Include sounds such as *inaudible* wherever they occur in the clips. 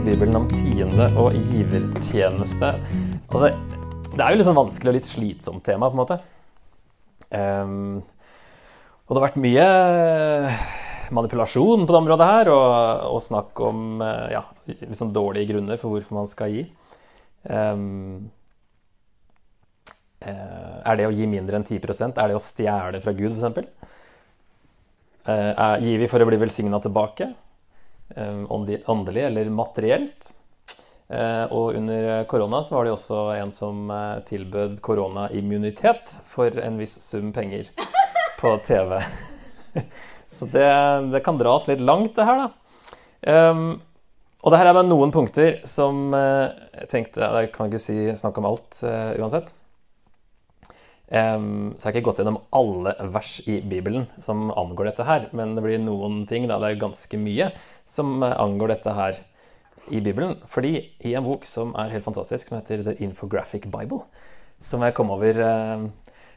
Sier Bibelen om tiende og givertjeneste? Altså, det er jo litt sånn vanskelig og litt slitsomt tema, på en måte. Um, og det har vært mye manipulasjon på det området her, og, og snakk om eh, ja, liksom dårlige grunner for hvorfor man skal gi. Um, er det å gi mindre enn 10% Er det å stjele fra Gud, f.eks.? Uh, gir vi for å bli velsigna tilbake? Um, åndelig eller materielt? Uh, og under korona så var det også en som uh, tilbød koronaimmunitet for en viss sum penger på TV. *laughs* så det, det, kan dras litt langt, det her, da. Og det her er bare noen punkter som jeg tenkte Jeg kan ikke si, snakke om alt uansett. Um, så jeg har ikke gått gjennom alle vers i Bibelen som angår dette her, men det blir noen ting, da, det er ganske mye, som angår dette her i Bibelen. Fordi i en bok som er helt fantastisk, som heter The Infographic Bible, som jeg kom over uh,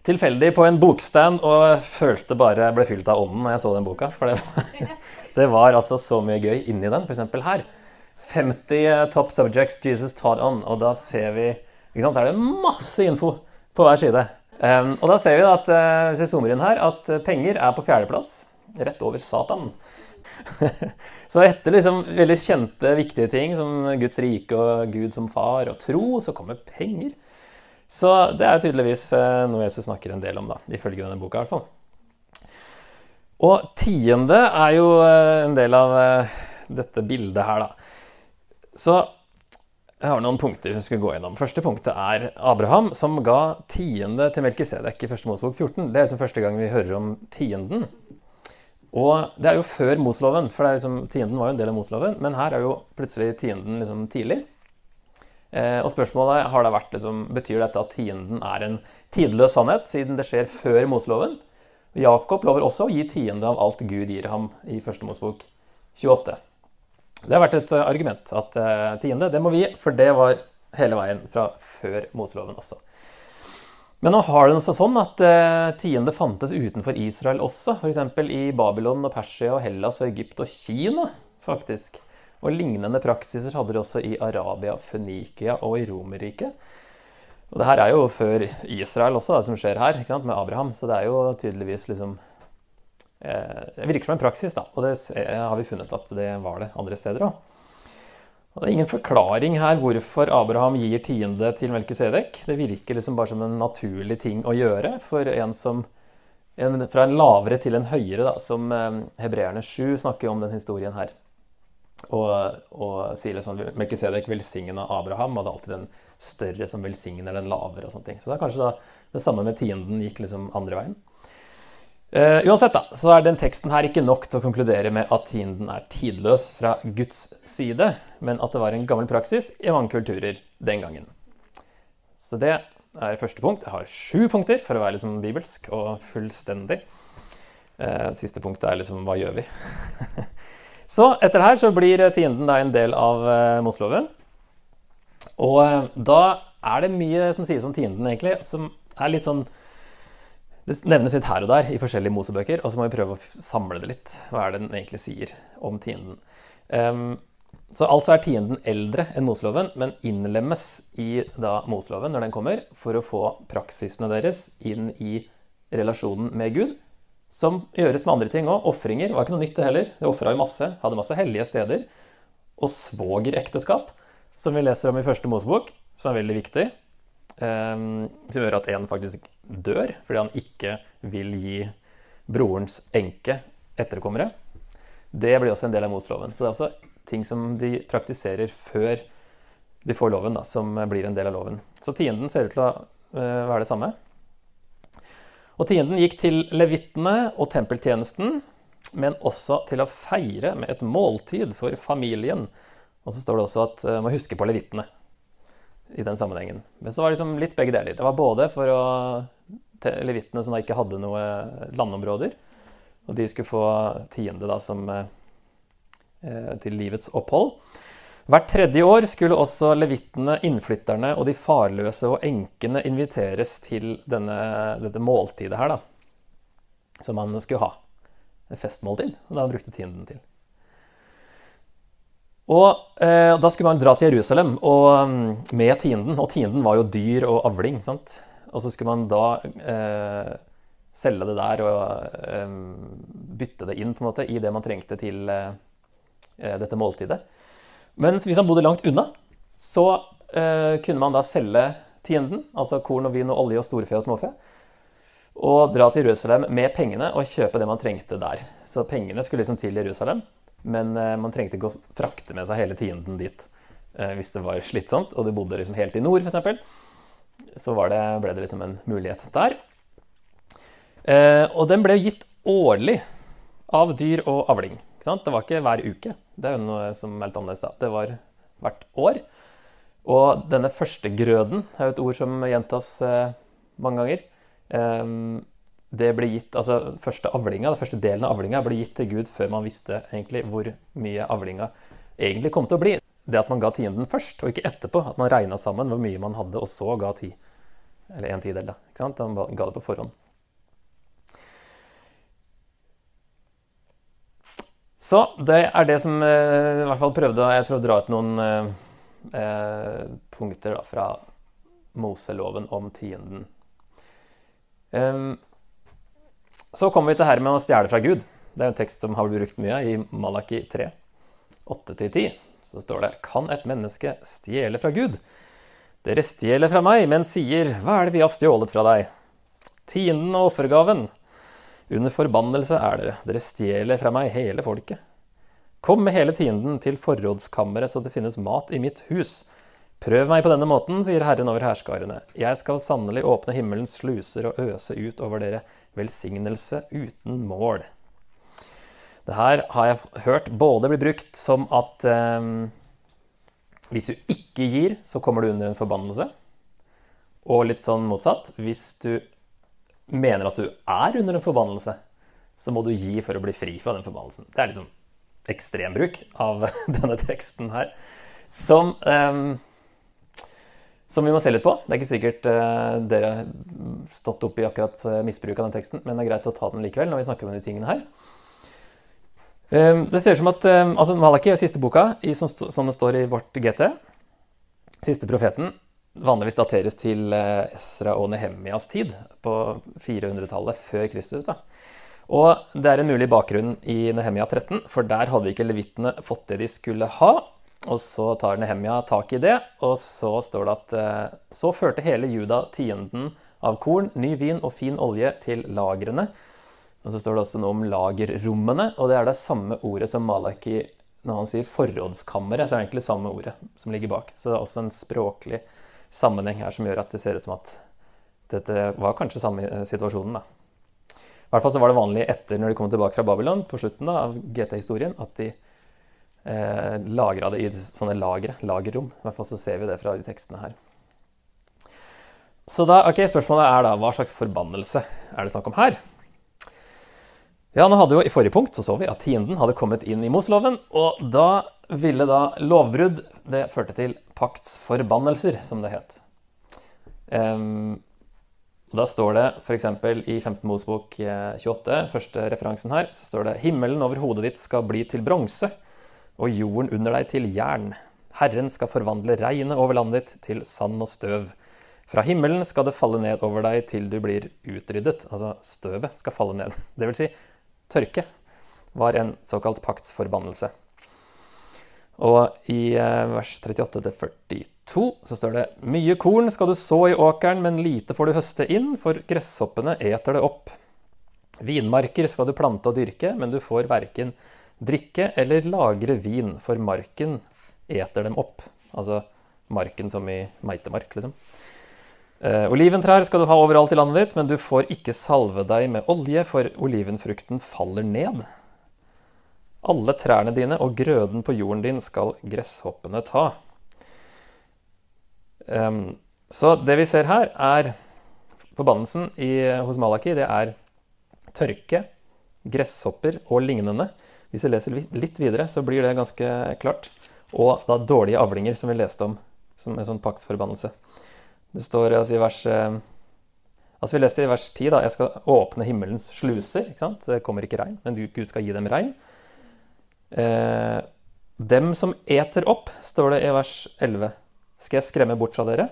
tilfeldig på en bokstand og følte bare ble fylt av ånden når jeg så den boka. For det var, *laughs* det var altså så mye gøy inni den. F.eks. her. 50 top subjects Jesus taught on. Og da ser vi ikke sant, Så er det masse info på hver side. Um, og da ser vi at uh, hvis vi zoomer inn her, at uh, penger er på fjerdeplass. Rett over Satan. *laughs* så etter liksom veldig kjente, viktige ting som Guds rike og Gud som far og tro, så kommer penger. Så det er tydeligvis uh, noe Jesus snakker en del om, da, ifølge denne boka. i hvert fall. Og tiende er jo en del av dette bildet her, da. Så jeg har noen punkter vi skal gå gjennom. Første punktet er Abraham, som ga tiende til Melkisedek i første Mosebok 14. Det er liksom første gang vi hører om tienden. Og det er jo før Mosloven, for liksom, tienden var jo en del av Mosloven. Men her er jo plutselig tienden liksom tidlig. Eh, og spørsmålet har da vært liksom, betyr dette at tienden er en tidløs sannhet, siden det skjer før Mosloven? Jakob lover også å gi tiende av alt Gud gir ham i første Mosebok 28. Det har vært et eh, argument at uh, tiende, det må vi for det var hele veien fra før Moseloven også. Men nå har det seg sånn at uh, tiende fantes utenfor Israel også. F.eks. i Babylon og Persia og Hellas og Egypt og Kina, faktisk. Og lignende praksiser hadde de også i Arabia, Fønikia og i Romerriket. Og det her er jo før Israel også, det som skjer her, med Abraham. Så det er jo tydeligvis liksom Eh, det virker som en praksis, da, og det har vi funnet at det var det andre steder òg. Det er ingen forklaring her hvorfor Abraham gir tiende til Melkisedek. Det virker liksom bare som en naturlig ting å gjøre for en som en, Fra en lavere til en høyere, da, som eh, Hebreerne 7 snakker om den historien her. Og, og sier liksom at Melkisedek velsigna Abraham, og det er alltid den større som velsigner den lavere. og sånne ting. Så det er kanskje da det samme med tienden gikk liksom andre veien. Uh, uansett da, så er den teksten her ikke nok til å konkludere med at tienden er tidløs fra Guds side, men at det var en gammel praksis i mange kulturer den gangen. Så det er første punkt. Jeg har sju punkter for å være liksom bibelsk og fullstendig. Uh, siste punktet er liksom hva gjør vi? *laughs* så etter det her så blir tienden da en del av uh, Mosloven. Og da er det mye som sies om tienden, egentlig, som er litt sånn det nevnes litt her og der i forskjellige Mosebøker, og så må vi prøve å samle det litt. Hva er det den egentlig sier om tienden? Um, så altså er tienden eldre enn Moseloven, men innlemmes i da Moseloven når den kommer, for å få praksisene deres inn i relasjonen med Gud. Som gjøres med andre ting òg. Ofringer var ikke noe nytt, det heller. De ofra jo masse. Hadde masse hellige steder. Og svogerekteskap, som vi leser om i første Mosebok, som er veldig viktig. Um, som gjør at en faktisk dør fordi han ikke vil gi brorens enke etterkommere. Det blir også en del av Mosloven. Så det er også ting som de praktiserer før de får loven, da, som blir en del av loven. Så tienden ser ut til å uh, være det samme. Og tienden gikk til levittene og tempeltjenesten, men også til å feire med et måltid for familien. Og så står det også at man uh, må huske på levittene i den sammenhengen. Men så var det liksom litt begge deler. Det var både for å levittene som da ikke hadde noe landområder, og de skulle få tiende da som eh, til livets opphold. Hvert tredje år skulle også levittene, innflytterne og de farløse og enkene inviteres til denne, dette måltidet her, da. Som man skulle ha. Et festmåltid. Og det han brukte tienden til. Og eh, da skulle man dra til Jerusalem og, mm, med tienden, og tienden var jo dyr og avling. sant? Og så skulle man da eh, selge det der og eh, bytte det inn på en måte i det man trengte til eh, eh, dette måltidet. Men hvis han bodde langt unna, så eh, kunne man da selge tienden, altså korn og vin og olje og storfe og småfe, og dra til Jerusalem med pengene og kjøpe det man trengte der. Så pengene skulle liksom til Jerusalem, men eh, man trengte ikke å frakte med seg hele tienden dit eh, hvis det var slitsomt, og du bodde liksom helt i nord, f.eks. Så det, ble det liksom en mulighet der. Eh, og den ble gitt årlig av dyr og avling. Det var ikke hver uke. Det er jo noe som er litt annerledes. da. Det var hvert år. Og denne førstegrøden er jo et ord som gjentas mange ganger. Det ble gitt, altså første avlinga, Den første delen av avlinga ble gitt til Gud før man visste egentlig hvor mye avlinga egentlig kom til å bli. Det at man ga tienden først, og ikke etterpå. At man regna sammen hvor mye man hadde, og så ga ti. Eller en tidel, da. Ikke sant? Man ga det på forhånd. Så det er det som eh, i hvert fall prøvde Jeg prøvde å dra ut noen eh, eh punkter da, fra Moseloven om tienden. Um, så kommer vi til her med å stjele fra Gud. Det er en tekst som har blitt brukt mye i Malaki 3, 8-10. Så står det Kan et menneske stjele fra Gud? Dere stjeler fra meg, men sier, hva er det vi har stjålet fra deg? Tienden og offergaven. Under forbannelse er dere, dere stjeler fra meg hele folket. Kom med hele tienden til forrådskammeret så det finnes mat i mitt hus. Prøv meg på denne måten, sier Herren over hærskarene. Jeg skal sannelig åpne himmelens sluser og øse ut over dere velsignelse uten mål. Det her har jeg hørt både bli brukt som at eh, hvis du ikke gir, så kommer du under en forbannelse. Og litt sånn motsatt. Hvis du mener at du er under en forbannelse, så må du gi for å bli fri fra den forbannelsen. Det er liksom ekstrembruk av *laughs* denne teksten her. Som eh, som vi må se litt på. Det er ikke sikkert uh, dere har stått opp i akkurat uh, misbruk av den teksten, men det er greit å ta den likevel når vi snakker om de tingene her. Um, det ser ut som at um, altså Malaki er siste boka, i, som, som, det står i vårt GT. Siste profeten vanligvis dateres til uh, Esra og Nehemias tid, på 400-tallet før Kristus. da. Og det er en mulig bakgrunn i Nehemia 13, for der hadde ikke levitene fått det de skulle ha. Og så tar Nehemja tak i det, og så står det at eh, så førte hele Juda tienden av korn, ny vin og fin olje til lagrene. Og så står det også noe om lagerrommene, og det er det samme ordet som Malaki når han sier forrådskammeret, så er det egentlig samme ordet som ligger bak. Så det er også en språklig sammenheng her som gjør at det ser ut som at dette var kanskje samme eh, situasjonen. da. I hvert fall så var det vanlig etter når de kom tilbake fra Babylon, på slutten da, av GT-historien, at de eh, lagra det i sånne lagre, lagerrom. I hvert fall så ser vi det fra de tekstene her. Så da, ok, Spørsmålet er da hva slags forbannelse er det snakk om her? Ja, nå hadde jo I forrige punkt så, så vi at tienden hadde kommet inn i Moseloven. Og da ville da lovbrudd Det førte til paktsforbannelser, som det het. Um, da står det f.eks. i 15 Mosebok 28, eh, første referansen her, så står det Himmelen over hodet ditt skal bli til bronse, og jorden under deg til jern. Herren skal forvandle regnet over landet ditt til sand og støv. Fra himmelen skal det falle ned over deg til du blir utryddet. Altså støvet skal falle ned. *laughs* Det vil si, tørke var en såkalt paktsforbannelse. Og i eh, vers 38-42 så står det Mye korn skal du så i åkeren, men lite får du høste inn, for gresshoppene eter det opp. Vinmarker skal du plante og dyrke, men du får verken drikke eller lagre vin, for marken eter dem opp. Altså marken som i meitemark, liksom. Eh, oliventrær skal du ha overalt i landet ditt, men du får ikke salve deg med olje, for olivenfrukten faller ned. Alle trærne dine og grøden på jorden din skal gresshoppene ta. Um, så det vi ser her, er forbannelsen i, hos Malaki. Det er tørke, gresshopper og lignende. Hvis vi leser litt videre, så blir det ganske klart. Og da dårlige avlinger, som vi leste om som en sånn paktsforbannelse. Det står altså i vers eh, Altså Vi leste i vers 10 da, jeg skal åpne himmelens sluser. ikke sant? Det kommer ikke regn, men Gud skal gi dem regn. Eh, Dem som eter opp, står det i vers 11, skal jeg skremme bort fra dere,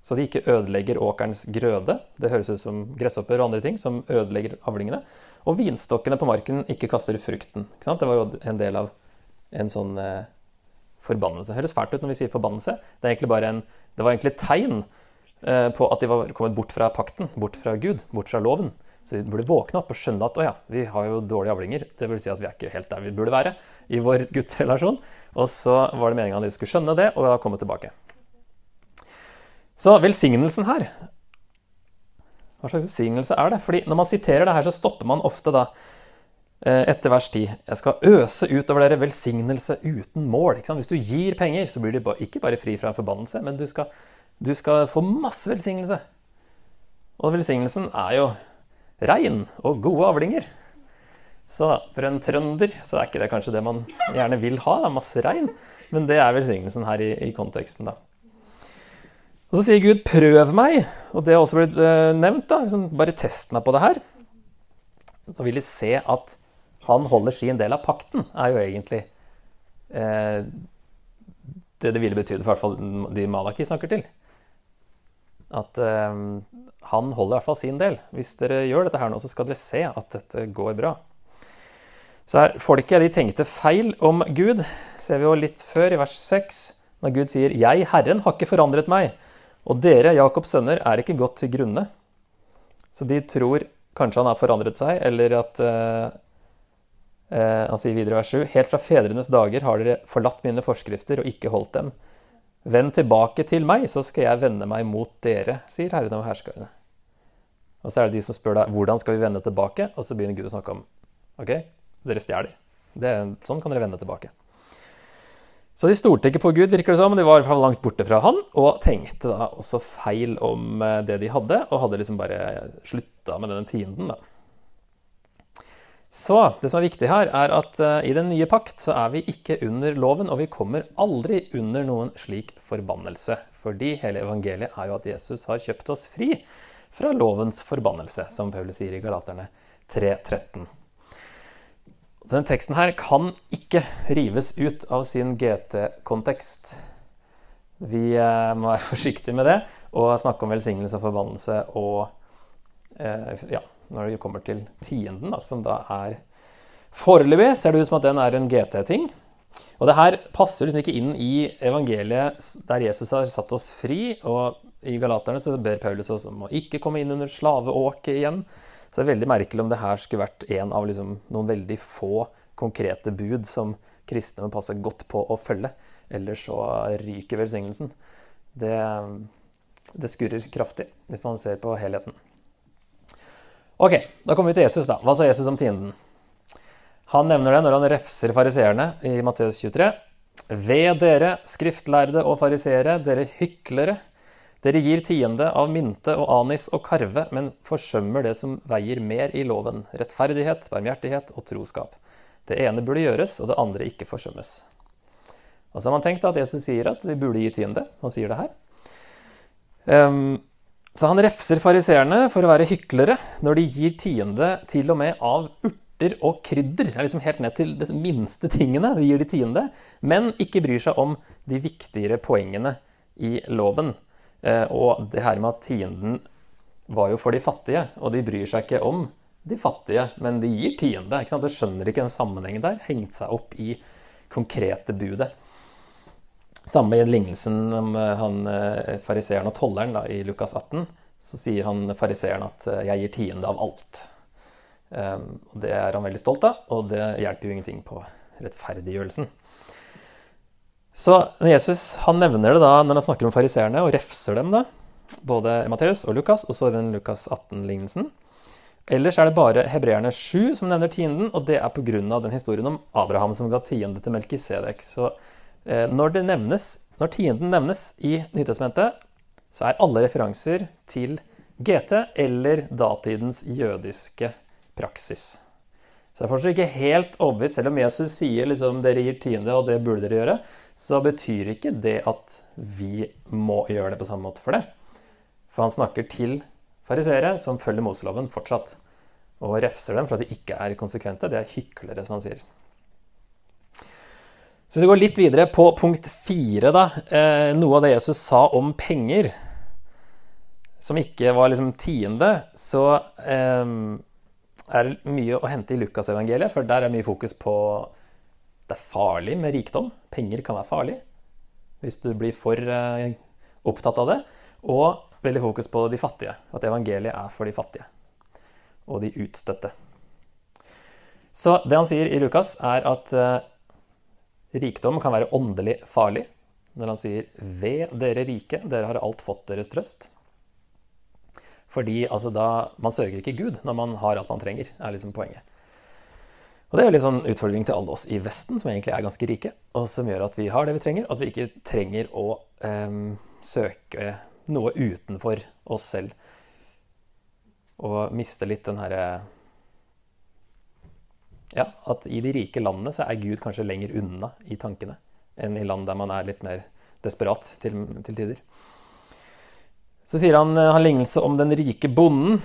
så de ikke ødelegger åkerens grøde. Det høres ut som gresshopper og andre ting som ødelegger avlingene. Og vinstokkene på marken ikke kaster frukten. Ikke det var jo en del av en sånn eh, forbannelse. Det høres fælt ut når vi sier forbannelse. Det, en, det var egentlig et tegn eh, på at de var kommet bort fra pakten, bort fra Gud, bort fra loven. Så vi burde våkne opp og skjønne at å ja, vi har jo dårlige avlinger. Det vil si at vi er ikke helt der vi burde være i vår gudsrelasjon. Og så var det meninga at de skulle skjønne det og da komme tilbake. Så velsignelsen her Hva slags velsignelse er det? Fordi når man siterer det her, så stopper man ofte da eh, etter vers 10. Jeg skal øse utover dere velsignelse uten mål. Hvis du gir penger, så blir du ikke bare fri fra forbannelse, men du skal, du skal få masse velsignelse. Og velsignelsen er jo regn og gode avlinger. Så for en trønder så er ikke det kanskje det man gjerne vil ha. Det masse regn. Men det er velsignelsen her i, i, konteksten, da. Og så sier Gud 'prøv meg', og det har også blitt uh, nevnt. da, liksom, Bare test meg på det her. Så vil de se at han holder sin del av pakten, er jo egentlig eh, det det ville betydd, for hvert fall de Malaki snakker til. At eh, han holder i hvert fall sin del. Hvis dere gjør dette her nå, så skal dere se at dette går bra. Så her, Folket de tenkte feil om Gud, ser vi jo litt før, i vers 6, når Gud sier 'Jeg, Herren, har ikke forandret meg', og dere, Jakobs sønner, er ikke gått til grunne. Så de tror kanskje han har forandret seg, eller at eh, eh, Han sier videre vers 7.: Helt fra fedrenes dager har dere forlatt mine forskrifter og ikke holdt dem. Vend tilbake til meg, så skal jeg vende meg mot dere, sier Herren og herskarene. Og så er det de som spør deg hvordan skal vi vende tilbake, og så begynner Gud å snakke om ok, dere stjeler. Sånn kan dere vende tilbake. Så de stolte ikke på Gud, virker det som, de var langt borte fra han, og tenkte da også feil om eh, det de hadde, og hadde liksom bare slutta med denne tienden, da. Så det som er viktig her, er at uh, i den nye pakt så er vi ikke under loven, og vi kommer aldri under noen slik forbannelse. Fordi hele evangeliet er jo at Jesus har kjøpt oss fri fra lovens forbannelse, som Paulus sier i Galaterne 3.13. Denne teksten her kan ikke rives ut av sin GT-kontekst. Vi uh, må være *laughs* forsiktige med det og snakke om velsignelse og forbannelse og uh, ja, når det kommer til tienden, da, som da er Foreløpig ser det ut som at den er en GT-ting. Og det her passer liksom ikke inn i evangeliet der Jesus har satt oss fri. Og i Galaterne så ber Paulus oss om å ikke komme inn under slaveåket igjen. Så det er veldig merkelig om det her skulle vært en av liksom noen veldig få konkrete bud som kristne må passe godt på å følge. Ellers så ryker velsignelsen. Det, det skurrer kraftig hvis man ser på helheten. Ok, da kommer vi til Jesus. da. Hva sa Jesus om tienden? Han nevner det når han refser fariseerne i Matteus 23. Ved dere, skriftlærde og fariseere, dere hyklere. Dere gir tiende av mynte og anis og karve, men forsømmer det som veier mer i loven, rettferdighet, barmhjertighet og troskap. Det ene burde gjøres, og det andre ikke forsømmes. Og så har man tenkt at Jesus sier at vi burde gi tiende. Han sier det her. Um, så han refser fariseerne for å være hyklere når de gir tiende til og med av urter og krydder. Det er liksom helt ned til de minste tingene de gir de tiende, men ikke bryr seg om de viktigere poengene i loven. Eh, og det her med at tienden var jo for de fattige, og de bryr seg ikke om de fattige, men de gir tiende. ikke sant? Du skjønner ikke den sammenhengen der. Hengt seg opp i konkrete budet. Samme i lignelsen om eh, han eh, fariseeren og tolleren da, i Lukas 18. Så sier han fariseeren at 'jeg gir tiende av alt'. Det er han veldig stolt av, og det hjelper jo ingenting på rettferdiggjørelsen. Så Jesus han nevner det da når han snakker om fariseerne, og refser dem, da, både Matteus og Lukas, og så i den Lukas 18-lignelsen. Ellers er det bare hebreerne 7 som nevner tienden, og det er pga. den historien om Abraham som ga tiende til Melkisedek. Så Eh, når, det nevnes, når tienden nevnes i Nytestamentet, så er alle referanser til GT eller datidens jødiske praksis. Så jeg er fortsatt ikke helt overbevist, selv om Jesus sier liksom, dere gir tiende, og det burde dere gjøre, så betyr ikke det at vi må gjøre det på samme måte for det. For han snakker til fariseere som følger Moseloven fortsatt, og refser dem for at de ikke er konsekvente. Det er hyklere, som han sier. Så vi går litt videre på punkt fire, da. Eh, noe av det Jesus sa om penger, som ikke var liksom tiende, så eh, er det mye å hente i Lukasevangeliet, for der er mye fokus på det er farlig med rikdom. Penger kan være farlig hvis du blir for eh, opptatt av det. Og veldig fokus på de fattige. At evangeliet er for de fattige og de utstøtte. Så det han sier i Lukas, er at eh, rikdom kan være åndelig farlig. Når han sier 'ved dere rike, dere har alt fått deres trøst'. Fordi altså, da, man søker ikke Gud når man har alt man trenger, er liksom poenget. Og det er litt sånn utfordring til alle oss i Vesten, som egentlig er ganske rike, og som gjør at vi har det vi trenger, at vi ikke trenger å um, søke noe utenfor oss selv. Og miste litt den herre Ja, at i de rike landene så er Gud kanskje lenger unna i tankene enn i land der man er litt mer desperat til, til tider. Så sier han han lignelse om den rike bonden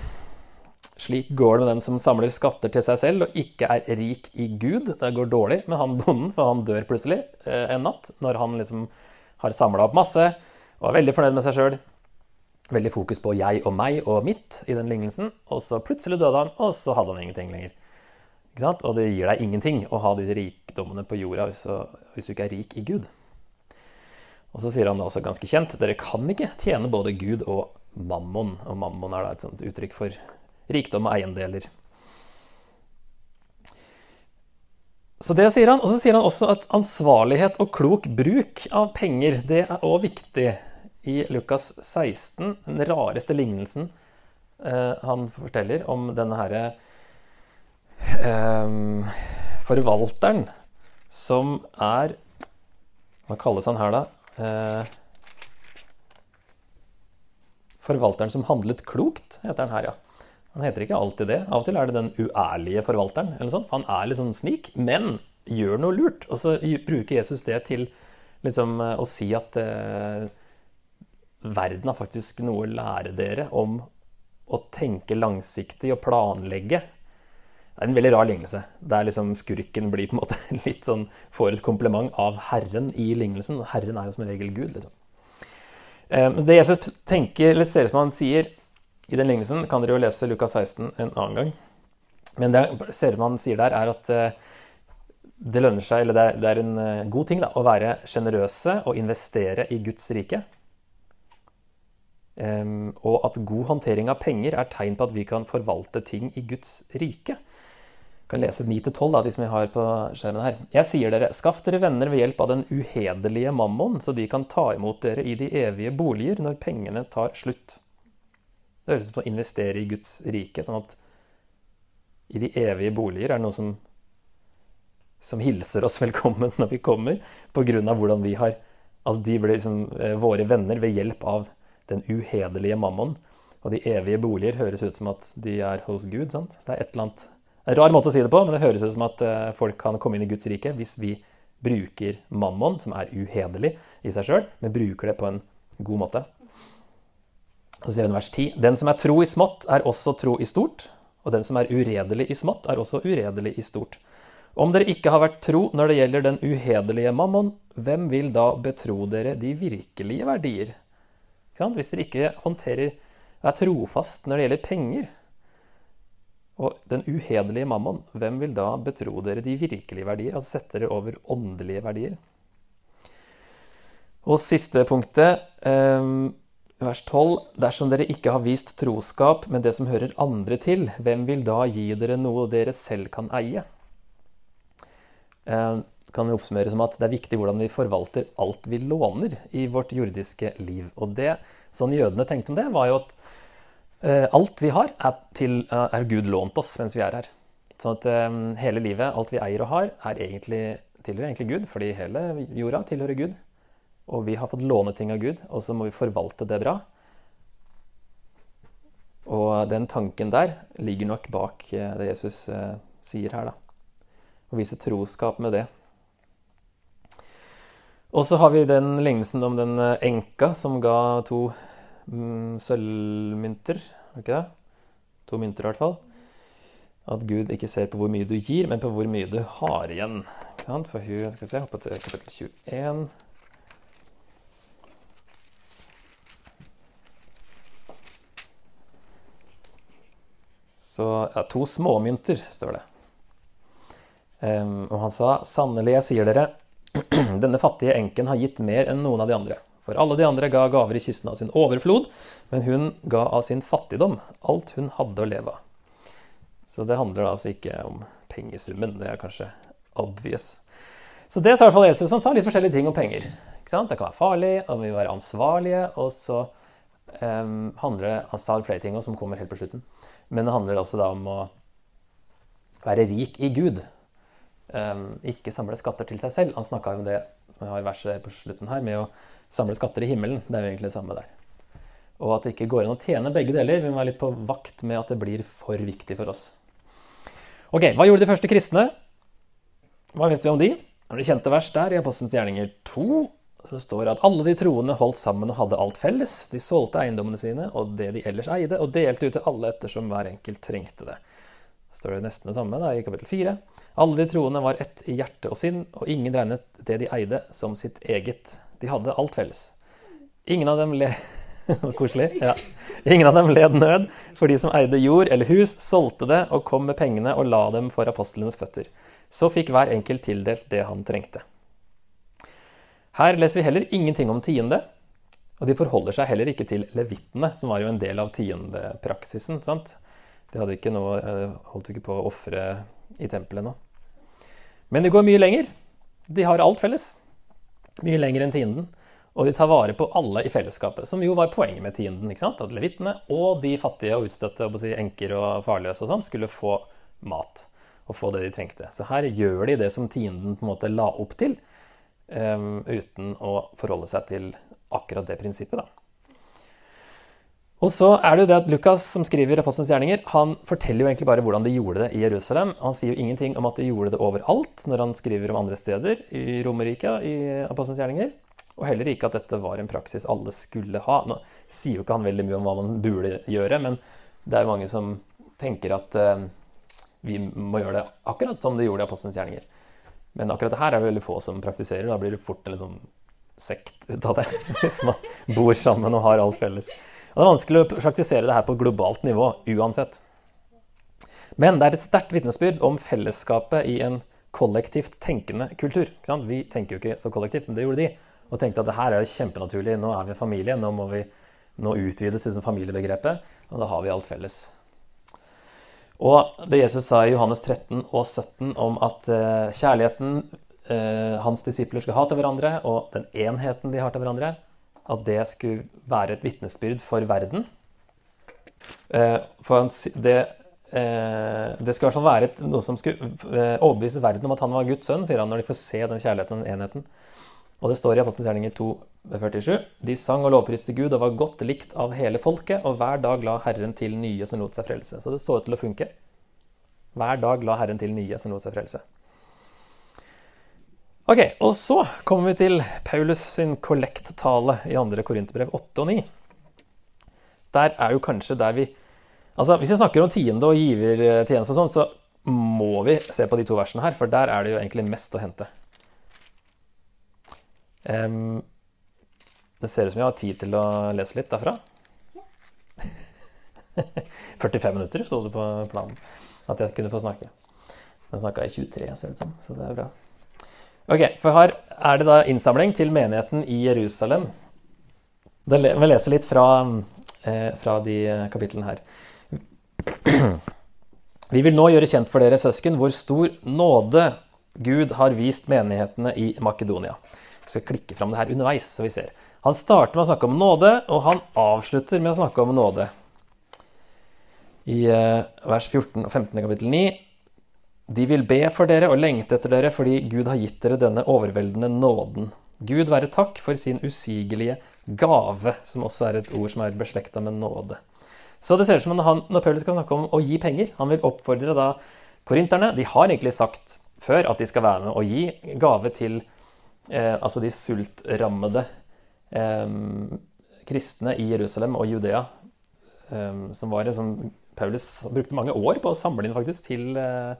slik går det med den som samler skatter til seg selv og ikke er rik i Gud. Det går dårlig med han bonden, for han dør plutselig eh, en natt når han liksom har samla opp masse og er veldig fornøyd med seg sjøl. Veldig fokus på jeg og meg og mitt i den lignelsen. Og så plutselig døde han, og så hadde han ingenting lenger. Og det gir deg ingenting å ha disse rikdommene på jorda hvis du ikke er rik i Gud. Og så sier han også ganske kjent dere kan ikke tjene både Gud og mammon. Og mammon er da et sånt uttrykk for rikdom og eiendeler. Så det sier han. Og så sier han også at ansvarlighet og klok bruk av penger, det er òg viktig i Lukas 16, den rareste lignelsen eh, han forteller om denne herre eh, forvalteren som er Hva kalles han her, da? Eh, forvalteren som handlet klokt, heter han her, ja. Han heter ikke alltid det. Av og til er det den uærlige forvalteren. eller sånt, for Han er sånn snik, men gjør noe lurt. Og så bruker Jesus det til liksom, å si at eh, verden har faktisk noe å lære dere om å tenke langsiktig og planlegge. Det er en veldig rar lignelse. Der liksom skurken blir på en måte *laughs* litt sånn, får et kompliment av Herren i lignelsen. Herren er jo som regel Gud. liksom. Eh, det Jesus tenker, eller ser ut som han sier, i den lignelsen kan dere jo lese Lukas 16 en annen gang. Men det Serman sier der, er at eh, det lønner seg, eller det er, en eh, god ting da, å være sjenerøse og investere i Guds rike. Um, og at god håndtering av penger er tegn på at vi kan forvalte ting i Guds rike. Jeg kan lese 9-12, de som jeg har på skjermen her. Jeg sier dere, skaff dere venner ved hjelp av den uhederlige mammon, så de kan ta imot dere i de evige boliger når pengene tar slutt. Det høres ut som å investere i Guds rike, sånn at i de evige boliger er det noe som, som hilser oss *laughs* velkommen når vi kommer, pga. hvordan vi har Altså, de blir liksom eh, våre venner ved hjelp av den uhederlige mammon. Og de evige boliger høres ut som at de er hos Gud. sant? Så det er et eller annet En rar måte å si det på, men det høres ut som at eh, folk kan komme inn i Guds rike hvis vi bruker mammon, som er uhederlig i seg sjøl, men bruker det på en god måte. Så sier hun vers 10.: Den som er tro i smått, er også tro i stort, og den som er uredelig i smått, er også uredelig i stort. Om dere ikke har vært tro når det gjelder den uhederlige mammon, hvem vil da betro dere de virkelige verdier? Hvis dere ikke håndterer, er trofast når det gjelder penger, og den uhederlige mammon, hvem vil da betro dere de virkelige verdier? Altså sette dere over åndelige verdier. Og siste punktet um, Vers 12.: Dersom dere ikke har vist troskap med det som hører andre til, hvem vil da gi dere noe dere selv kan eie? Eh, kan vi oppsummere som at Det er viktig hvordan vi forvalter alt vi låner i vårt jordiske liv. Og det, Sånn jødene tenkte om det, var jo at eh, alt vi har, er, til, eh, er, Gud lånt oss mens vi er her. Sånn at hele livet, alt vi eier og har, er egentlig, tilhører egentlig Gud, fordi hele jorda tilhører Gud. Og vi har fått låne ting av Gud, og så må vi forvalte det bra. Og den tanken der ligger nok bak eh, det Jesus eh, sier her, da. Å vise troskap med det. Og så har vi den lignelsen om den eh, enka som ga to mm, sølvmynter. Er ikke det? To mynter, i hvert fall. At Gud ikke ser på hvor mye du gir, men på hvor mye du har igjen. For hun, skal vi se, hoppe til kapittel 21. Så ja, to småmynter, står det. Um, og han sa, sannelig, jeg sier dere, *clears throat* denne fattige enken har gitt mer enn noen av de andre. For alle de andre ga gaver i kisten av sin overflod, men hun ga av sin fattigdom alt hun hadde å leve av. Så det handler altså ikke om pengesummen. Det er kanskje obvious. Så det sa i hvert fall Jesus. Han sa litt forskjellige ting om penger. Det kan være farlig, og vi må være ansvarlige. Og så um, handler det flere ting som kommer helt på slutten. Men det handler også da om å være rik i Gud. Um, ikke samle skatter til seg selv. Han snakka om det som jeg har i verset på slutten her, med å samle skatter i himmelen. Det er jo egentlig det samme der. Og at det ikke går an å tjene begge deler. Vi må være litt på vakt med at det blir for viktig for oss. Ok, Hva gjorde de første kristne? Hva vet vi om de? Når det kjente vers der i Apostelens gjerninger 2, så det står at alle de troende holdt sammen og hadde alt felles. De solgte eiendommene sine og det de ellers eide, og delte ut til alle ettersom hver enkelt trengte det. Det står det nesten det samme da, i kapittel 4. Alle de troende var ett i hjerte og sinn, og ingen regnet det de eide, som sitt eget. De hadde alt felles. Ingen av dem le *laughs* Koselig. Ja. Ingen av dem led nød, for de som eide jord eller hus, solgte det og kom med pengene og la dem for apostlenes føtter. Så fikk hver enkelt tildelt det han trengte. Her leser vi heller ingenting om tiende, og de forholder seg heller ikke til levittene, som var jo en del av tiendepraksisen. sant? De hadde ikke noe, eh, holdt ikke på å ofre i tempelet nå. Men de går mye lenger. De har alt felles. Mye lenger enn tienden. Og de tar vare på alle i fellesskapet, som jo var poenget med tienden. ikke sant? At levittene og de fattige og utstøtte, si, enker og farløse og sånn, skulle få mat og få det de trengte. Så her gjør de det som tienden på en måte la opp til, um, uten å forholde seg til akkurat det prinsippet. da. Og så er det jo det at Lukas, som skriver Apostelens gjerninger, han forteller jo egentlig bare hvordan de gjorde det i Jerusalem. Han sier jo ingenting om at de gjorde det overalt når han skriver om andre steder i Romerriket i Apostelens gjerninger. Og heller ikke at dette var en praksis alle skulle ha. Nå sier jo ikke han veldig mye om hva man burde gjøre, men det er jo mange som tenker at uh, vi må gjøre det akkurat som de gjorde i Apostelens gjerninger. Men akkurat det her er det veldig få som praktiserer. Da blir det fort en sånn sekt ut av det, *laughs* hvis man bor sammen og har alt felles. Og Det er vanskelig å praktisere det her på globalt nivå uansett. Men det er et sterkt vitnesbyrd om fellesskapet i en kollektivt tenkende kultur. Vi tenker jo ikke så kollektivt, men det gjorde de. Og tenkte at det her er jo kjempenaturlig. Nå er vi en familie. Nå må vi nå utvides liksom familiebegrepet. Og da har vi alt felles. Og det Jesus sa i Johannes 13 og 17 om at eh, kjærligheten eh, hans disipler skal ha til hverandre, og den enheten de har til hverandre, at det skulle være et vitnesbyrd for verden. Eh, for det, det skulle i hvert fall være noe som skulle overbevise verden om at han var Guds sønn, sier han, når de får se den kjærligheten og den enheten. Og det står i Apostelens gjerninger 2,47.: De sang og lovpriste Gud og var godt likt av hele folket, og hver dag la Herren til nye som lot seg frelse. Så det så ut til å funke. Hver dag la Herren til nye som lot seg frelse. Ok, Og så kommer vi til Paulus sin kollekttale i 2. Korinterbrev 8 og 9. Der er jo kanskje der vi Altså, Hvis vi snakker om tiende og givertjeneste og sånn, så må vi se på de to versene her, for der er det jo egentlig mest å hente. Um, det ser ut som jeg har tid til å lese litt derfra. *laughs* 45 minutter sto det på planen at jeg kunne få snakke. Men snakka i 23, ser det ut som, så det er bra. Ok, for her er det da innsamling til menigheten i Jerusalem. Jeg leser lese litt fra, eh, fra de kapitlene her. *clears throat* Vi vil nå gjøre kjent for dere, søsken, hvor stor nåde Gud har vist menighetene i Makedonia. Jeg skal klikke fram det her underveis, så vi ser. Han starter med å snakke om nåde, og han avslutter med å snakke om nåde. I eh, vers 14 og 15 kapittel 9 de vil be for dere og lengte etter dere fordi Gud har gitt dere denne overveldende nåden. Gud være takk for sin usigelige gave, som også er et ord som er beslekta med nåde. Så det ser ut som han, når Paulus skal snakke om å gi penger Han vil oppfordre da korinterne De har egentlig sagt før at de skal være med og gi gave til eh, altså de sultrammede kristne i Jerusalem og Judea, som var en sånn Paulus brukte mange år på å samle inn faktisk til eh,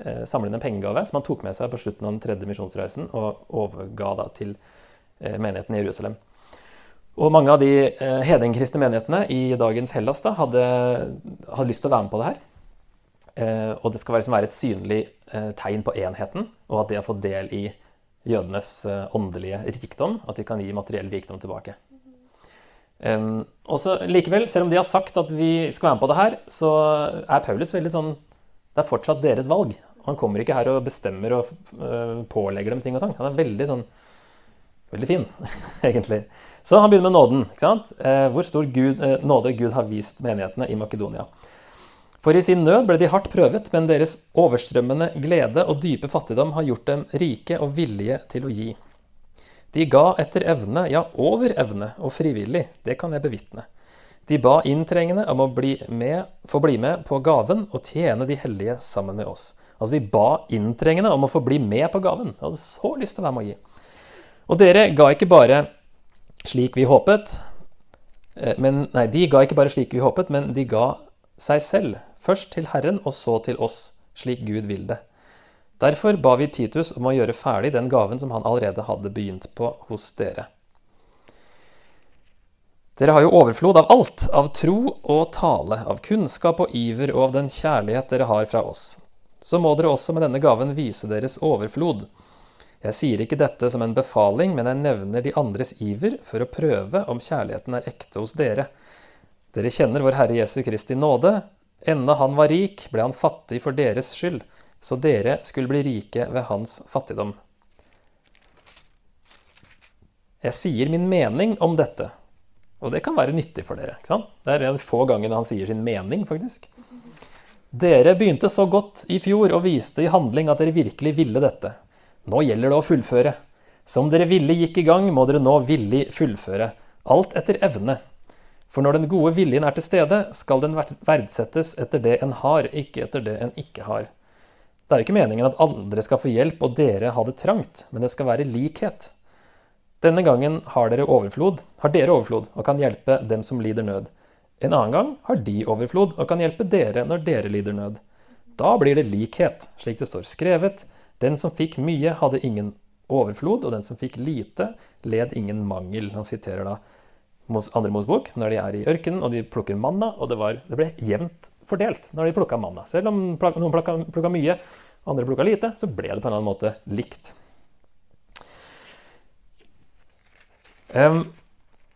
eh, samle inn en pengegave som han tok med seg på slutten av den tredje misjonsreisen og overga da til eh, menigheten i Jerusalem. Og mange av de hedengkristne menighetene i dagens Hellas da, hadde, hadde, lyst til å være med på det her. Og det skal liksom være et synlig tegn på enheten, og at de har fått del i jødenes eh, åndelige rikdom. At de kan gi materiell rikdom tilbake. Um, og så Likevel, selv om de har sagt at vi skal være med på det her, så er Paulus veldig sånn Det er fortsatt deres valg. Han kommer ikke her og bestemmer og uh, pålegger dem ting og tang. Han er veldig sånn Veldig fin, *laughs* egentlig. Så han begynner med nåden. ikke sant? Uh, hvor stor Gud, nåde Gud har vist menighetene i Makedonia. For i sin nød ble de hardt prøvet, men deres overstrømmende glede og dype fattigdom har gjort dem rike og villige til å gi. De ga etter evne, ja, over evne, og frivillig, det kan jeg bevitne. De ba inntrengende om å bli med, få bli med på gaven og tjene de hellige sammen med oss. Altså, de ba inntrengende om å få bli med på gaven. De hadde så lyst til å være med å gi. Og dere ga ikke bare slik vi håpet, eh, men Nei, de ga ikke bare slik vi håpet, men de ga seg selv, først til Herren og så til oss, slik Gud vil det. Derfor ba vi Titus om å gjøre ferdig den gaven som han allerede hadde begynt på hos dere. Dere har jo overflod av alt, av tro og tale, av kunnskap og iver og av den kjærlighet dere har fra oss. Så må dere også med denne gaven vise deres overflod. Jeg sier ikke dette som en befaling, men jeg nevner de andres iver for å prøve om kjærligheten er ekte hos dere. Dere kjenner vår Herre Jesu Kristi nåde. Enda han var rik, ble han fattig for deres skyld så dere skulle bli rike ved hans fattigdom. Jeg sier min mening om dette, og det kan være nyttig for dere. ikke sant? Det er en få gangene han sier sin mening, faktisk. Dere begynte så godt i fjor og viste i handling at dere virkelig ville dette. Nå gjelder det å fullføre. Som dere ville gikk i gang, må dere nå villig fullføre. Alt etter evne. For når den gode viljen er til stede, skal den verdsettes etter det en har, ikke etter det en ikke har. Det er jo ikke meningen at andre skal få hjelp og dere ha det trangt, men det skal være likhet. Denne gangen har dere overflod, har dere overflod og kan hjelpe dem som lider nød. En annen gang har de overflod og kan hjelpe dere når dere lider nød. Da blir det likhet, slik det står skrevet. Den som fikk mye, hadde ingen overflod, og den som fikk lite, led ingen mangel. Han siterer da andre Mosebok, når de er i ørkenen og de plukker manna, og det, var, det ble jevnt fordelt når de plukka manna. Selv om noen plukka mye, andre plukka lite, så ble det på en eller annen måte likt. Um,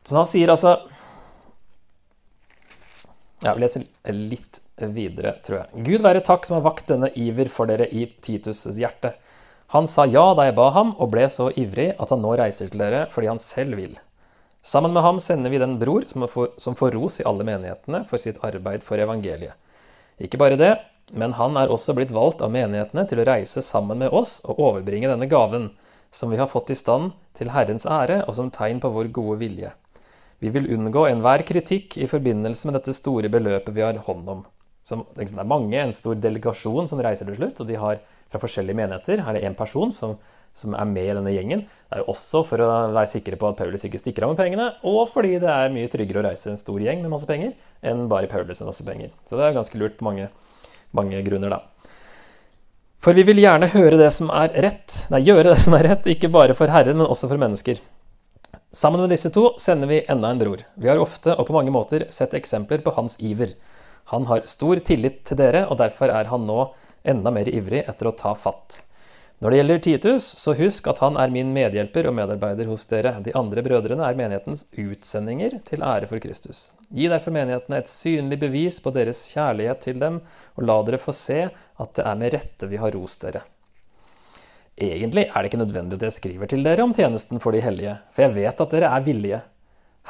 så han sier altså Jeg vil lese litt videre, tror jeg. Gud være takk som har vakt denne iver for dere i Titus' hjerte. Han sa ja da jeg ba ham, og ble så ivrig at han nå reiser til dere fordi han selv vil. Sammen med ham sender vi den bror som får, ros i alle menighetene for sitt arbeid for evangeliet. Ikke bare det, men han er også blitt valgt av menighetene til å reise sammen med oss og overbringe denne gaven, som vi har fått i stand til Herrens ære og som tegn på vår gode vilje. Vi vil unngå enhver kritikk i forbindelse med dette store beløpet vi har hånd om. Som, det er mange, en stor delegasjon som reiser til slutt, og de har fra forskjellige menigheter. Her er det én person som som er med i denne gjengen. Det er jo også for å være sikre på at Paulus ikke stikker av med pengene, og fordi det er mye tryggere å reise en stor gjeng med masse penger enn bare Paulus med masse penger. Så det er ganske lurt på mange, mange grunner, da. For vi vil gjerne høre det som er rett, nei, gjøre det som er rett, ikke bare for Herren, men også for mennesker. Sammen med disse to sender vi enda en bror. Vi har ofte og på mange måter sett eksempler på hans iver. Han har stor tillit til dere, og derfor er han nå enda mer ivrig etter å ta fatt. Når det gjelder Titus, så husk at han er min medhjelper og medarbeider hos dere. De andre brødrene er menighetens utsendinger til ære for Kristus. Gi derfor menighetene et synlig bevis på deres kjærlighet til dem, og la dere få se at det er med rette vi har rost dere. Egentlig er det ikke nødvendig at jeg skriver til dere om tjenesten for de hellige, for jeg vet at dere er villige.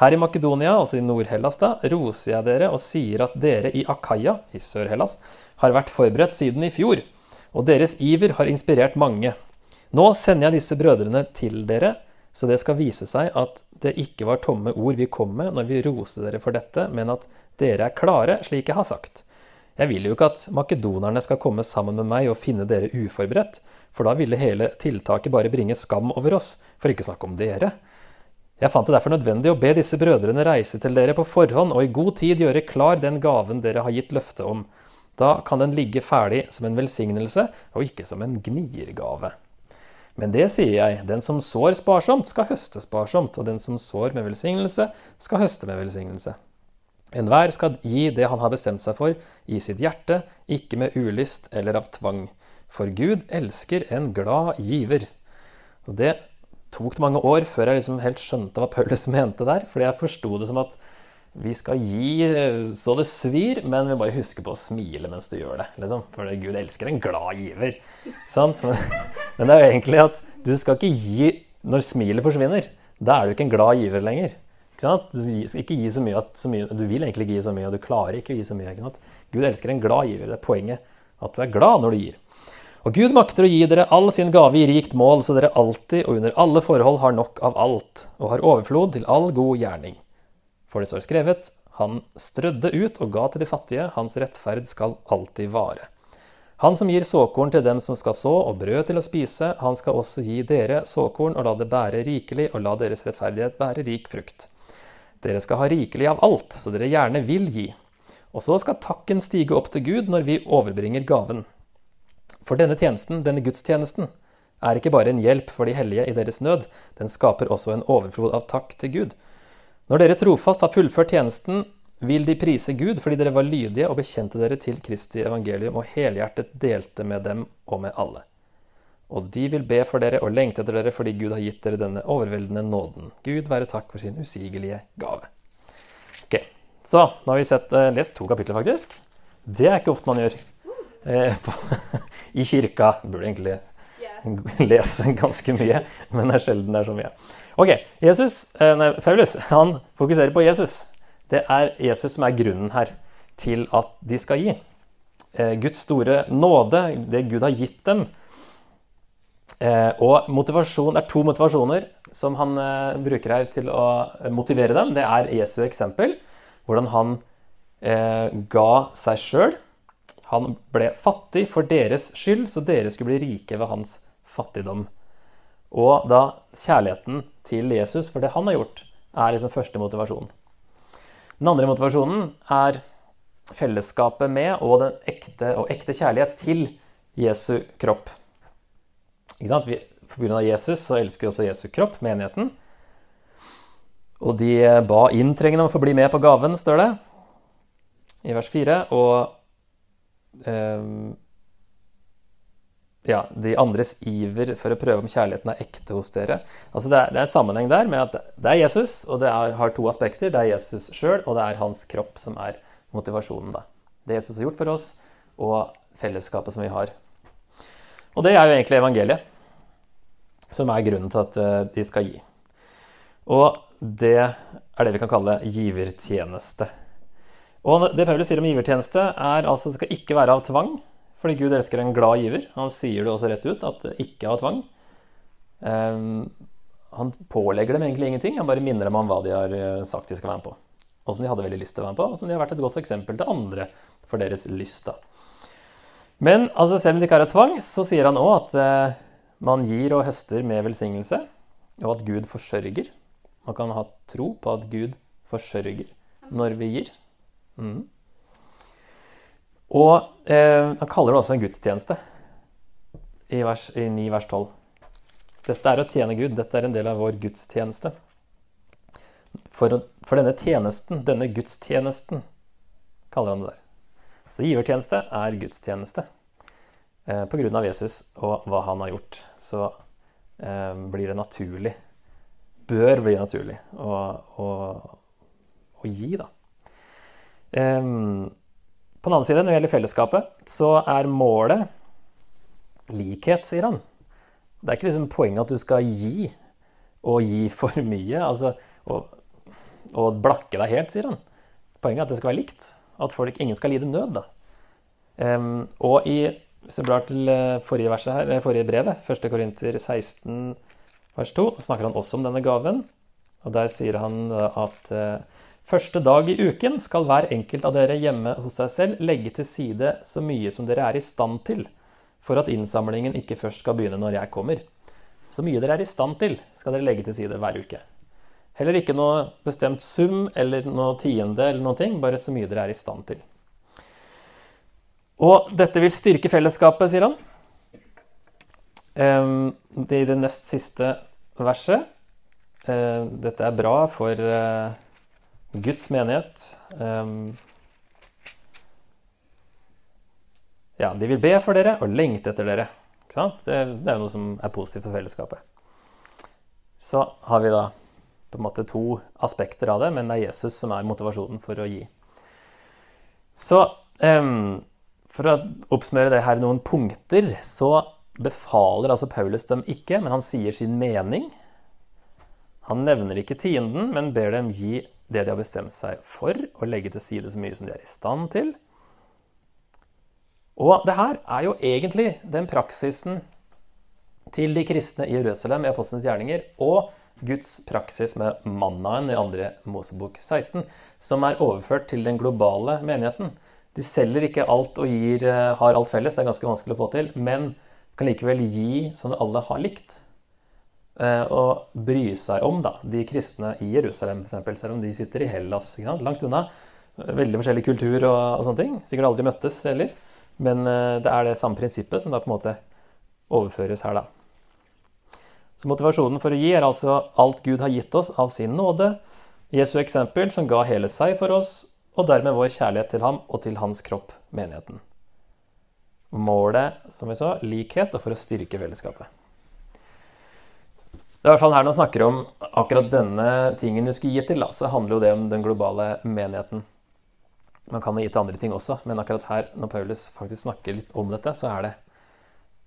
Her i Makedonia, altså i Nord-Hellas, da, roser jeg dere og sier at dere i Akaya, i Sør-Hellas, har vært forberedt siden i fjor og deres iver har inspirert mange. Nå sender jeg disse brødrene til dere, så det skal vise seg at det ikke var tomme ord vi kom med når vi roste dere for dette, men at dere er klare, slik jeg har sagt. Jeg vil jo ikke at makedonerne skal komme sammen med meg og finne dere uforberedt, for da ville hele tiltaket bare bringe skam over oss, for ikke å snakke om dere. Jeg fant det derfor nødvendig å be disse brødrene reise til dere på forhånd og i god tid gjøre klar den gaven dere har gitt løfte om. Da kan den ligge ferdig som en velsignelse og ikke som en gniergave. Men det sier jeg, den som sår sparsomt, skal høste sparsomt, og den som sår med velsignelse, skal høste med velsignelse. Enhver skal gi det han har bestemt seg for, i sitt hjerte, ikke med ulyst eller av tvang. For Gud elsker en glad giver. Og det tok mange år før jeg liksom helt skjønte hva Paulus *laughs* mente der. Fordi jeg forsto det som at vi skal gi så det svir, men vi bare husker på å smile mens du gjør det. Liksom. For Gud elsker en glad giver. Men, men, det er jo egentlig at du skal ikke gi når smilet forsvinner. Da er du ikke en glad giver lenger. Du, ikke gi så mye at, så mye, du vil egentlig ikke gi så mye, og du klarer ikke å gi så mye. Gud elsker en glad giver. Det er poenget at du er glad når du gir. Og Gud makter å gi dere all sin gave i rikt mål, så dere alltid og under alle forhold har nok av alt, og har overflod til all god gjerning. For det står skrevet, han strødde ut og ga til de fattige, hans rettferd skal alltid vare. Han som gir såkorn til dem som skal så, og brød til å spise, han skal også gi dere såkorn og la det bære rikelig, og la deres rettferdighet bære rik frukt. Dere skal ha rikelig av alt, så dere gjerne vil gi. Og så skal takken stige opp til Gud når vi overbringer gaven. For denne tjenesten, denne gudstjenesten, er ikke bare en hjelp for de hellige i deres nød, den skaper også en overflod av takk til Gud. Når dere trofast har fullført tjenesten, vil de prise Gud fordi dere var lydige og bekjente dere til Kristi evangelium og helhjertet delte med dem og med alle. Og de vil be for dere og lengte etter dere fordi Gud har gitt dere denne overveldende nåden. Gud være takk for sin usigelige gave. Ok, Så nå har vi sett, eh, lest to kapitler, faktisk. Det er ikke ofte man gjør. Eh, på, *laughs* i kirka. Burde egentlig *laughs* lese ganske mye, men det er sjelden det er så mye. Ok, Jesus, eh, nei, Paulus han fokuserer på Jesus. Det er Jesus som er grunnen her til at de skal gi. Eh, Guds store nåde, det Gud har gitt dem. Eh, og motivasjon er to motivasjoner som han bruker her til å motivere dem. Det er Jesu eksempel, hvordan han ga seg sjøl han ble fattig for deres skyld, så dere skulle bli rike ved hans fattigdom. Og da kjærligheten til Jesus for det han har gjort, er liksom første motivasjon. Den andre motivasjonen er fellesskapet med og den ekte, og ekte kjærlighet til Jesu kropp. Ikke sant? Vi, for grunn av Jesus så elsker vi også Jesu kropp, menigheten. Og de ba inntrengende om å få bli med på gaven, står det i vers 4. Og ja, de andres iver for å prøve om kjærligheten er ekte hos dere. Altså det, er, det er en sammenheng der med at det er Jesus, og det er, har to aspekter. Det er Jesus sjøl, og det er hans kropp som er motivasjonen. Da. Det Jesus har gjort for oss, og fellesskapet som vi har. Og det er jo egentlig evangeliet, som er grunnen til at eh, de skal gi. Og det er det vi kan kalle givertjeneste. Og det Paulus sier om givertjeneste, er altså det skal ikke være av tvang. Fordi Gud elsker en glad giver. Han sier det også rett ut, at det ikke av tvang. Um, han pålegger dem egentlig ingenting, han bare minner dem om hva de har eh, sagt de skal være med på. Og som de hadde veldig lyst til å være med på, og som de har vært et godt eksempel til andre for deres lyst. da. Men altså, selv om det ikke er av tvang, så sier han òg at uh, man gir og høster med velsignelse, og at Gud forsørger. Man kan ha tro på at Gud forsørger når vi gir. Mm. Og eh, han kaller det også en gudstjeneste i, vers, i 9 vers 12. Dette er å tjene Gud. Dette er en del av vår gudstjeneste. For, for denne tjenesten, denne gudstjenesten, kaller han det der. Så givertjeneste er gudstjeneste. Eh, på grunn av Jesus og hva han har gjort, så eh, blir det naturlig, bør bli naturlig, å, å, å gi, da. Ehm, på den annen side, når det gjelder fellesskapet, så er målet likhet, sier han. Det er ikke liksom poenget at du skal gi, og gi for mye. Altså, og, og blakke deg helt, sier han. Poenget er at det skal være likt. At folk, ingen skal lide nød. da. Um, og i hvis vi blar til eh, forrige, verset her, forrige brevet, 1. Korinter 16, vers 2, snakker han også om denne gaven. Og der sier han at uh, Første dag i uken skal hver enkelt av dere hjemme hos seg selv legge til side så mye som dere er i stand til, for at innsamlingen ikke først skal begynne når jeg kommer. Så mye dere er i stand til, skal dere legge til side hver uke. Heller ikke noe bestemt sum eller noe tiende eller noen ting, bare så mye dere er i stand til. Og dette vil styrke fellesskapet, sier han. Det er I det nest siste verset. Eh, dette er bra for eh, Guds menighet. Ja, de vil be for dere og lengte etter dere. ikke Det, det er jo noe som er positivt for fellesskapet. Så har vi da på en måte to aspekter av det, men det er Jesus som er motivasjonen for å gi. Så um, for å oppsummere det her noen punkter, så befaler altså Paulus dem ikke, men han sier sin mening. Han nevner ikke tienden, men ber dem gi det de har bestemt seg for, og legge til side så mye som de er i stand til. Og det her er jo egentlig den praksisen til de kristne i Jerusalem i Apostelens gjerninger og Guds praksis med mannaen i andre Mosebok 16, som er overført til den globale menigheten. De selger ikke alt og gir, eh, har alt felles, det er ganske vanskelig å få til, men kan likevel gi som alle har likt. Eh, og bry seg om da, de kristne i Jerusalem, f.eks., selv om de sitter i Hellas, langt unna. Veldig forskjellig kultur og, og, sånne ting. Sikkert aldri møttes heller. Men eh, det er det samme prinsippet som da på en måte overføres her, da. Så motivasjonen for å gi er altså alt Gud har gitt oss av sin nåde. Jesu eksempel, som ga hele seg for oss, og dermed vår kjærlighet til ham og til hans kropp, menigheten. Målet, som vi så, likhet og for å styrke fellesskapet. Det er i hvert fall her man snakker om akkurat denne tingen du skulle gi til, så handler jo det om den globale menigheten. Man kan gi til andre ting også, men akkurat her, når Paulus faktisk snakker litt om dette, så er det,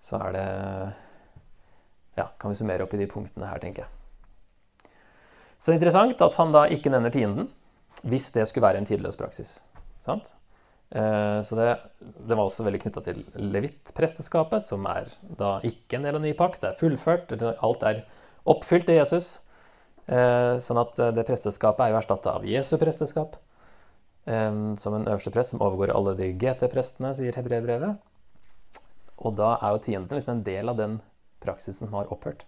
så er det ja, kan vi summere opp i de punktene her, tenker jeg. Så det er interessant at han da ikke nevner tienden, hvis det skulle være en tidløs praksis. Sant? Eh, så det, det, var også veldig knytta til levittpresteskapet, som er da ikke en del av ny pakt. Det er fullført, alt er oppfylt i Jesus. Eh, sånn at det presteskapet er jo erstatta av Jesu presteskap. Eh, som en øverste prest som overgår alle de GT-prestene, sier Hebrevbrevet. Og da er jo tienden liksom en del av den praksisen som har opphørt.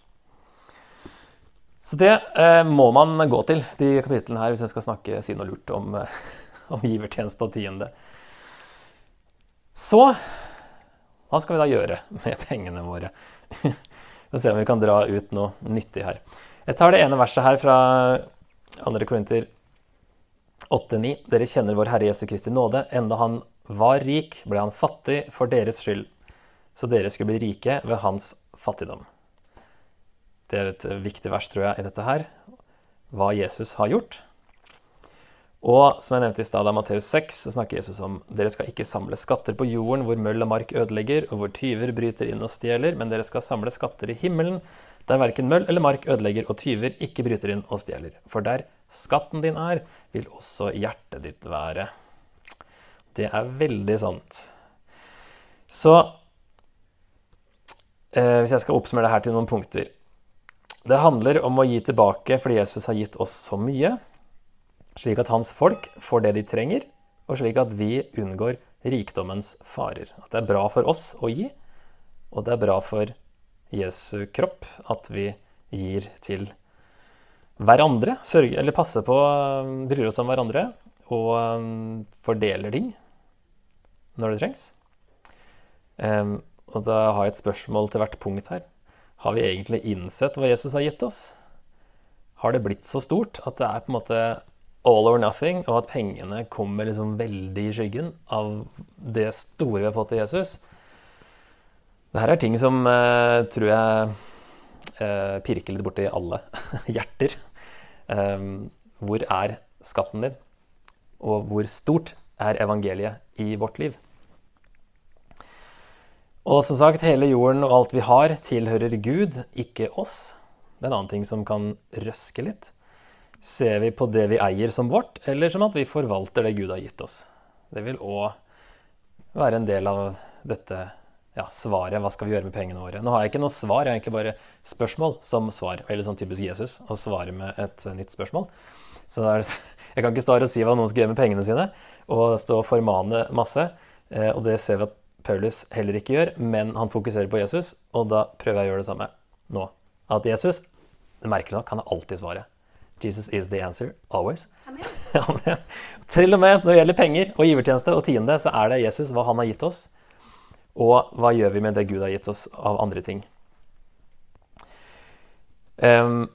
Så det eh, må man gå til, de kapitlene her, hvis jeg skal snakke, si noe lurt om, eh, *laughs* om givertjeneste og tiende. Så hva skal vi da gjøre med pengene våre? *laughs* Vi se om vi kan dra ut noe nyttig her. Jeg tar det ene verset her fra 2. Korinter 8,9. Dere kjenner vår Herre Jesu Kristi nåde. Enda han var rik, ble han fattig for deres skyld, så dere skulle bli rike ved hans fattigdom. Det er et viktig vers, tror jeg, i dette her. Hva Jesus har gjort. Og som jeg nevnte i stad, av Matteus 6, så snakker Jesus om dere skal ikke samle skatter på jorden hvor møll og mark ødelegger, og hvor tyver bryter inn og stjeler, men dere skal samle skatter i himmelen, der verken møll eller mark ødelegger, og tyver ikke bryter inn og stjeler. For der skatten din er, vil også hjertet ditt være. Det er veldig sant. Så eh, hvis jeg skal oppsummere det her til noen punkter Det handler om å gi tilbake fordi Jesus har gitt oss så mye, slik at hans folk får det de trenger, og slik at vi unngår rikdommens farer. At det er bra for oss å gi, og det er bra for Jesu kropp at vi gir til hverandre. Sørger, eller passer på, bryr oss om hverandre og um, fordeler ting når det trengs. Um, og da har jeg et spørsmål til hvert punkt her. Har vi egentlig innsett hva Jesus har gitt oss? Har det blitt så stort at det er på en måte all or nothing, og at pengene kommer liksom veldig i skyggen av det store vi har fått i Jesus? Dette er ting som eh, tror jeg eh, pirker litt borti alle *laughs* hjerter. Um, hvor er skatten din? Og hvor stort er evangeliet i vårt liv? Og som sagt, hele jorden og alt vi har, tilhører Gud, ikke oss. Det er en annen ting som kan røske litt. Ser vi på det vi eier som vårt, eller som at vi forvalter det Gud har gitt oss? Det vil òg være en del av dette ja, svaret. Hva skal vi gjøre med pengene våre? Nå har jeg ikke noe svar, jeg har egentlig bare spørsmål som svar. Eller sånn typisk Jesus, å svare med et nytt spørsmål. Så *laughs* jeg kan ikke stå her og si hva noen skal gjøre med pengene sine, og stå og formane masse. Eh, og det ser vi at Paulus heller ikke gjør, men han fokuserer på Jesus, og da prøver jeg å gjøre det samme nå. At Jesus, merkelig nok, han har alltid svaret. Jesus is the answer always. Amen. *laughs* Amen. Til og med når det gjelder penger og givertjeneste og tiende, så er det Jesus, hva han har gitt oss. Og hva gjør vi med det Gud har gitt oss av andre ting. Um,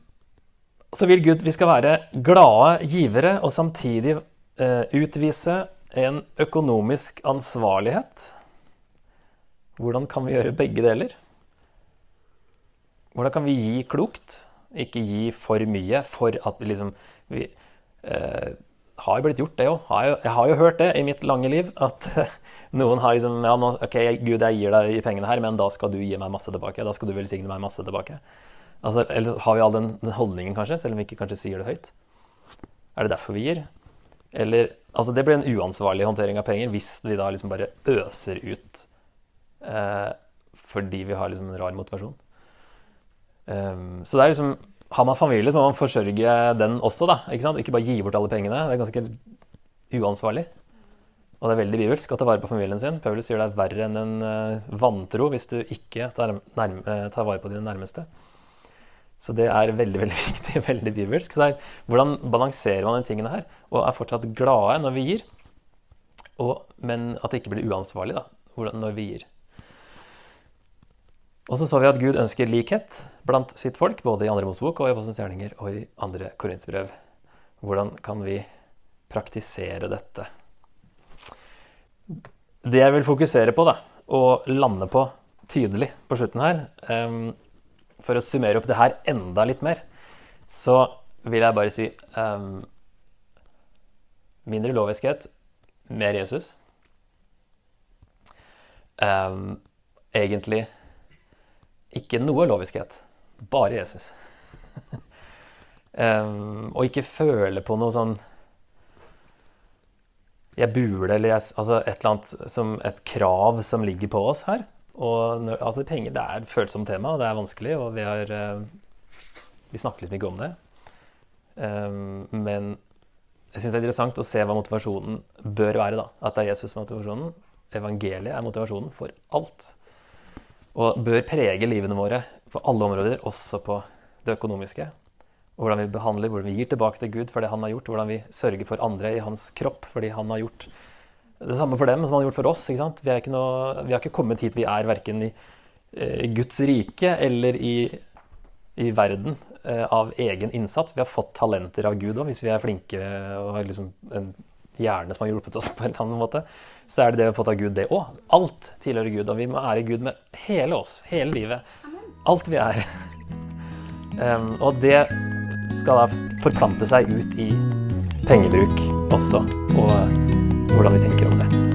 så vil Gud vi skal være glade givere og samtidig uh, utvise en økonomisk ansvarlighet. Hvordan kan vi gjøre begge deler? Hvordan kan vi gi klokt? Ikke gi for mye for at vi liksom vi, eh, Har jo blitt gjort, det òg. Jeg har jo hørt det i mitt lange liv. At *laughs* noen har liksom Ja, nå, OK, Gud, jeg gir deg de pengene her, men da skal du gi meg masse tilbake. Da skal du velsigne meg masse tilbake. Altså, eller har vi all den, den holdningen, kanskje, selv om vi ikke kanskje sier det høyt? Er det derfor vi gir? Eller Altså, det blir en uansvarlig håndtering av penger hvis vi da liksom bare øser ut eh, fordi vi har liksom en rar motivasjon. Um, så det er liksom Har man familie, så må man forsørge den også, da. Ikke sant? Ikke bare gi bort alle pengene. Det er ganske uansvarlig. Og det er veldig bibelsk å ta vare på familien sin. Paulus sier det er verre enn en uh, vantro hvis du ikke tar, nærme, uh, tar vare på dine nærmeste. Så det er veldig *laughs* veldig viktig, veldig bibelsk. Så er, hvordan balanserer man de tingene her, og er fortsatt glade når vi gir, og, men at det ikke blir uansvarlig da, når vi gir. Og så så vi at Gud ønsker likhet blant sitt folk, både i andre Mosebok og i Apostelens gjerninger og i andre Korintsbrev. Hvordan kan vi praktisere dette? Det jeg vil fokusere på, da, og lande på tydelig på slutten her, um, for å summere opp det her enda litt mer, så vil jeg bare si um, mindre loviskhet, mer Jesus. Um, egentlig ikke noe loviskhet, bare Jesus. um, *laughs* og ikke føle på noe sånn Jeg burde, eller jeg, altså et eller annet som et krav som ligger på oss her. Og når, altså penger det er et følsomt tema, og det er vanskelig, og vi, har, uh, vi snakker litt mye om det. Um, men jeg syns det er interessant å se hva motivasjonen bør være. da, At det er Jesus som er motivasjonen. Evangeliet er motivasjonen for alt. Og bør prege livene våre på alle områder, også på det økonomiske. Og hvordan vi behandler, hvordan vi gir tilbake til Gud for det han har gjort. Hvordan vi sørger for andre i hans kropp fordi han har gjort det samme for dem som han har gjort for oss. ikke Vi, noe, vi, har ikke kommet hit vi er, verken i, eh, Guds rike eller i, i verden eh, av egen innsats. Vi har fått talenter av Gud òg, hvis vi er flinke og har liksom en hjerne som har hjulpet oss på en eller annen måte. Så er det det vi har fått av Gud, det òg. Alt tilhører Gud, og vi må ære Gud med hele oss, hele livet. Alt vi er. Um, og det skal da forplante seg ut i pengebruk også, og hvordan vi tenker om det.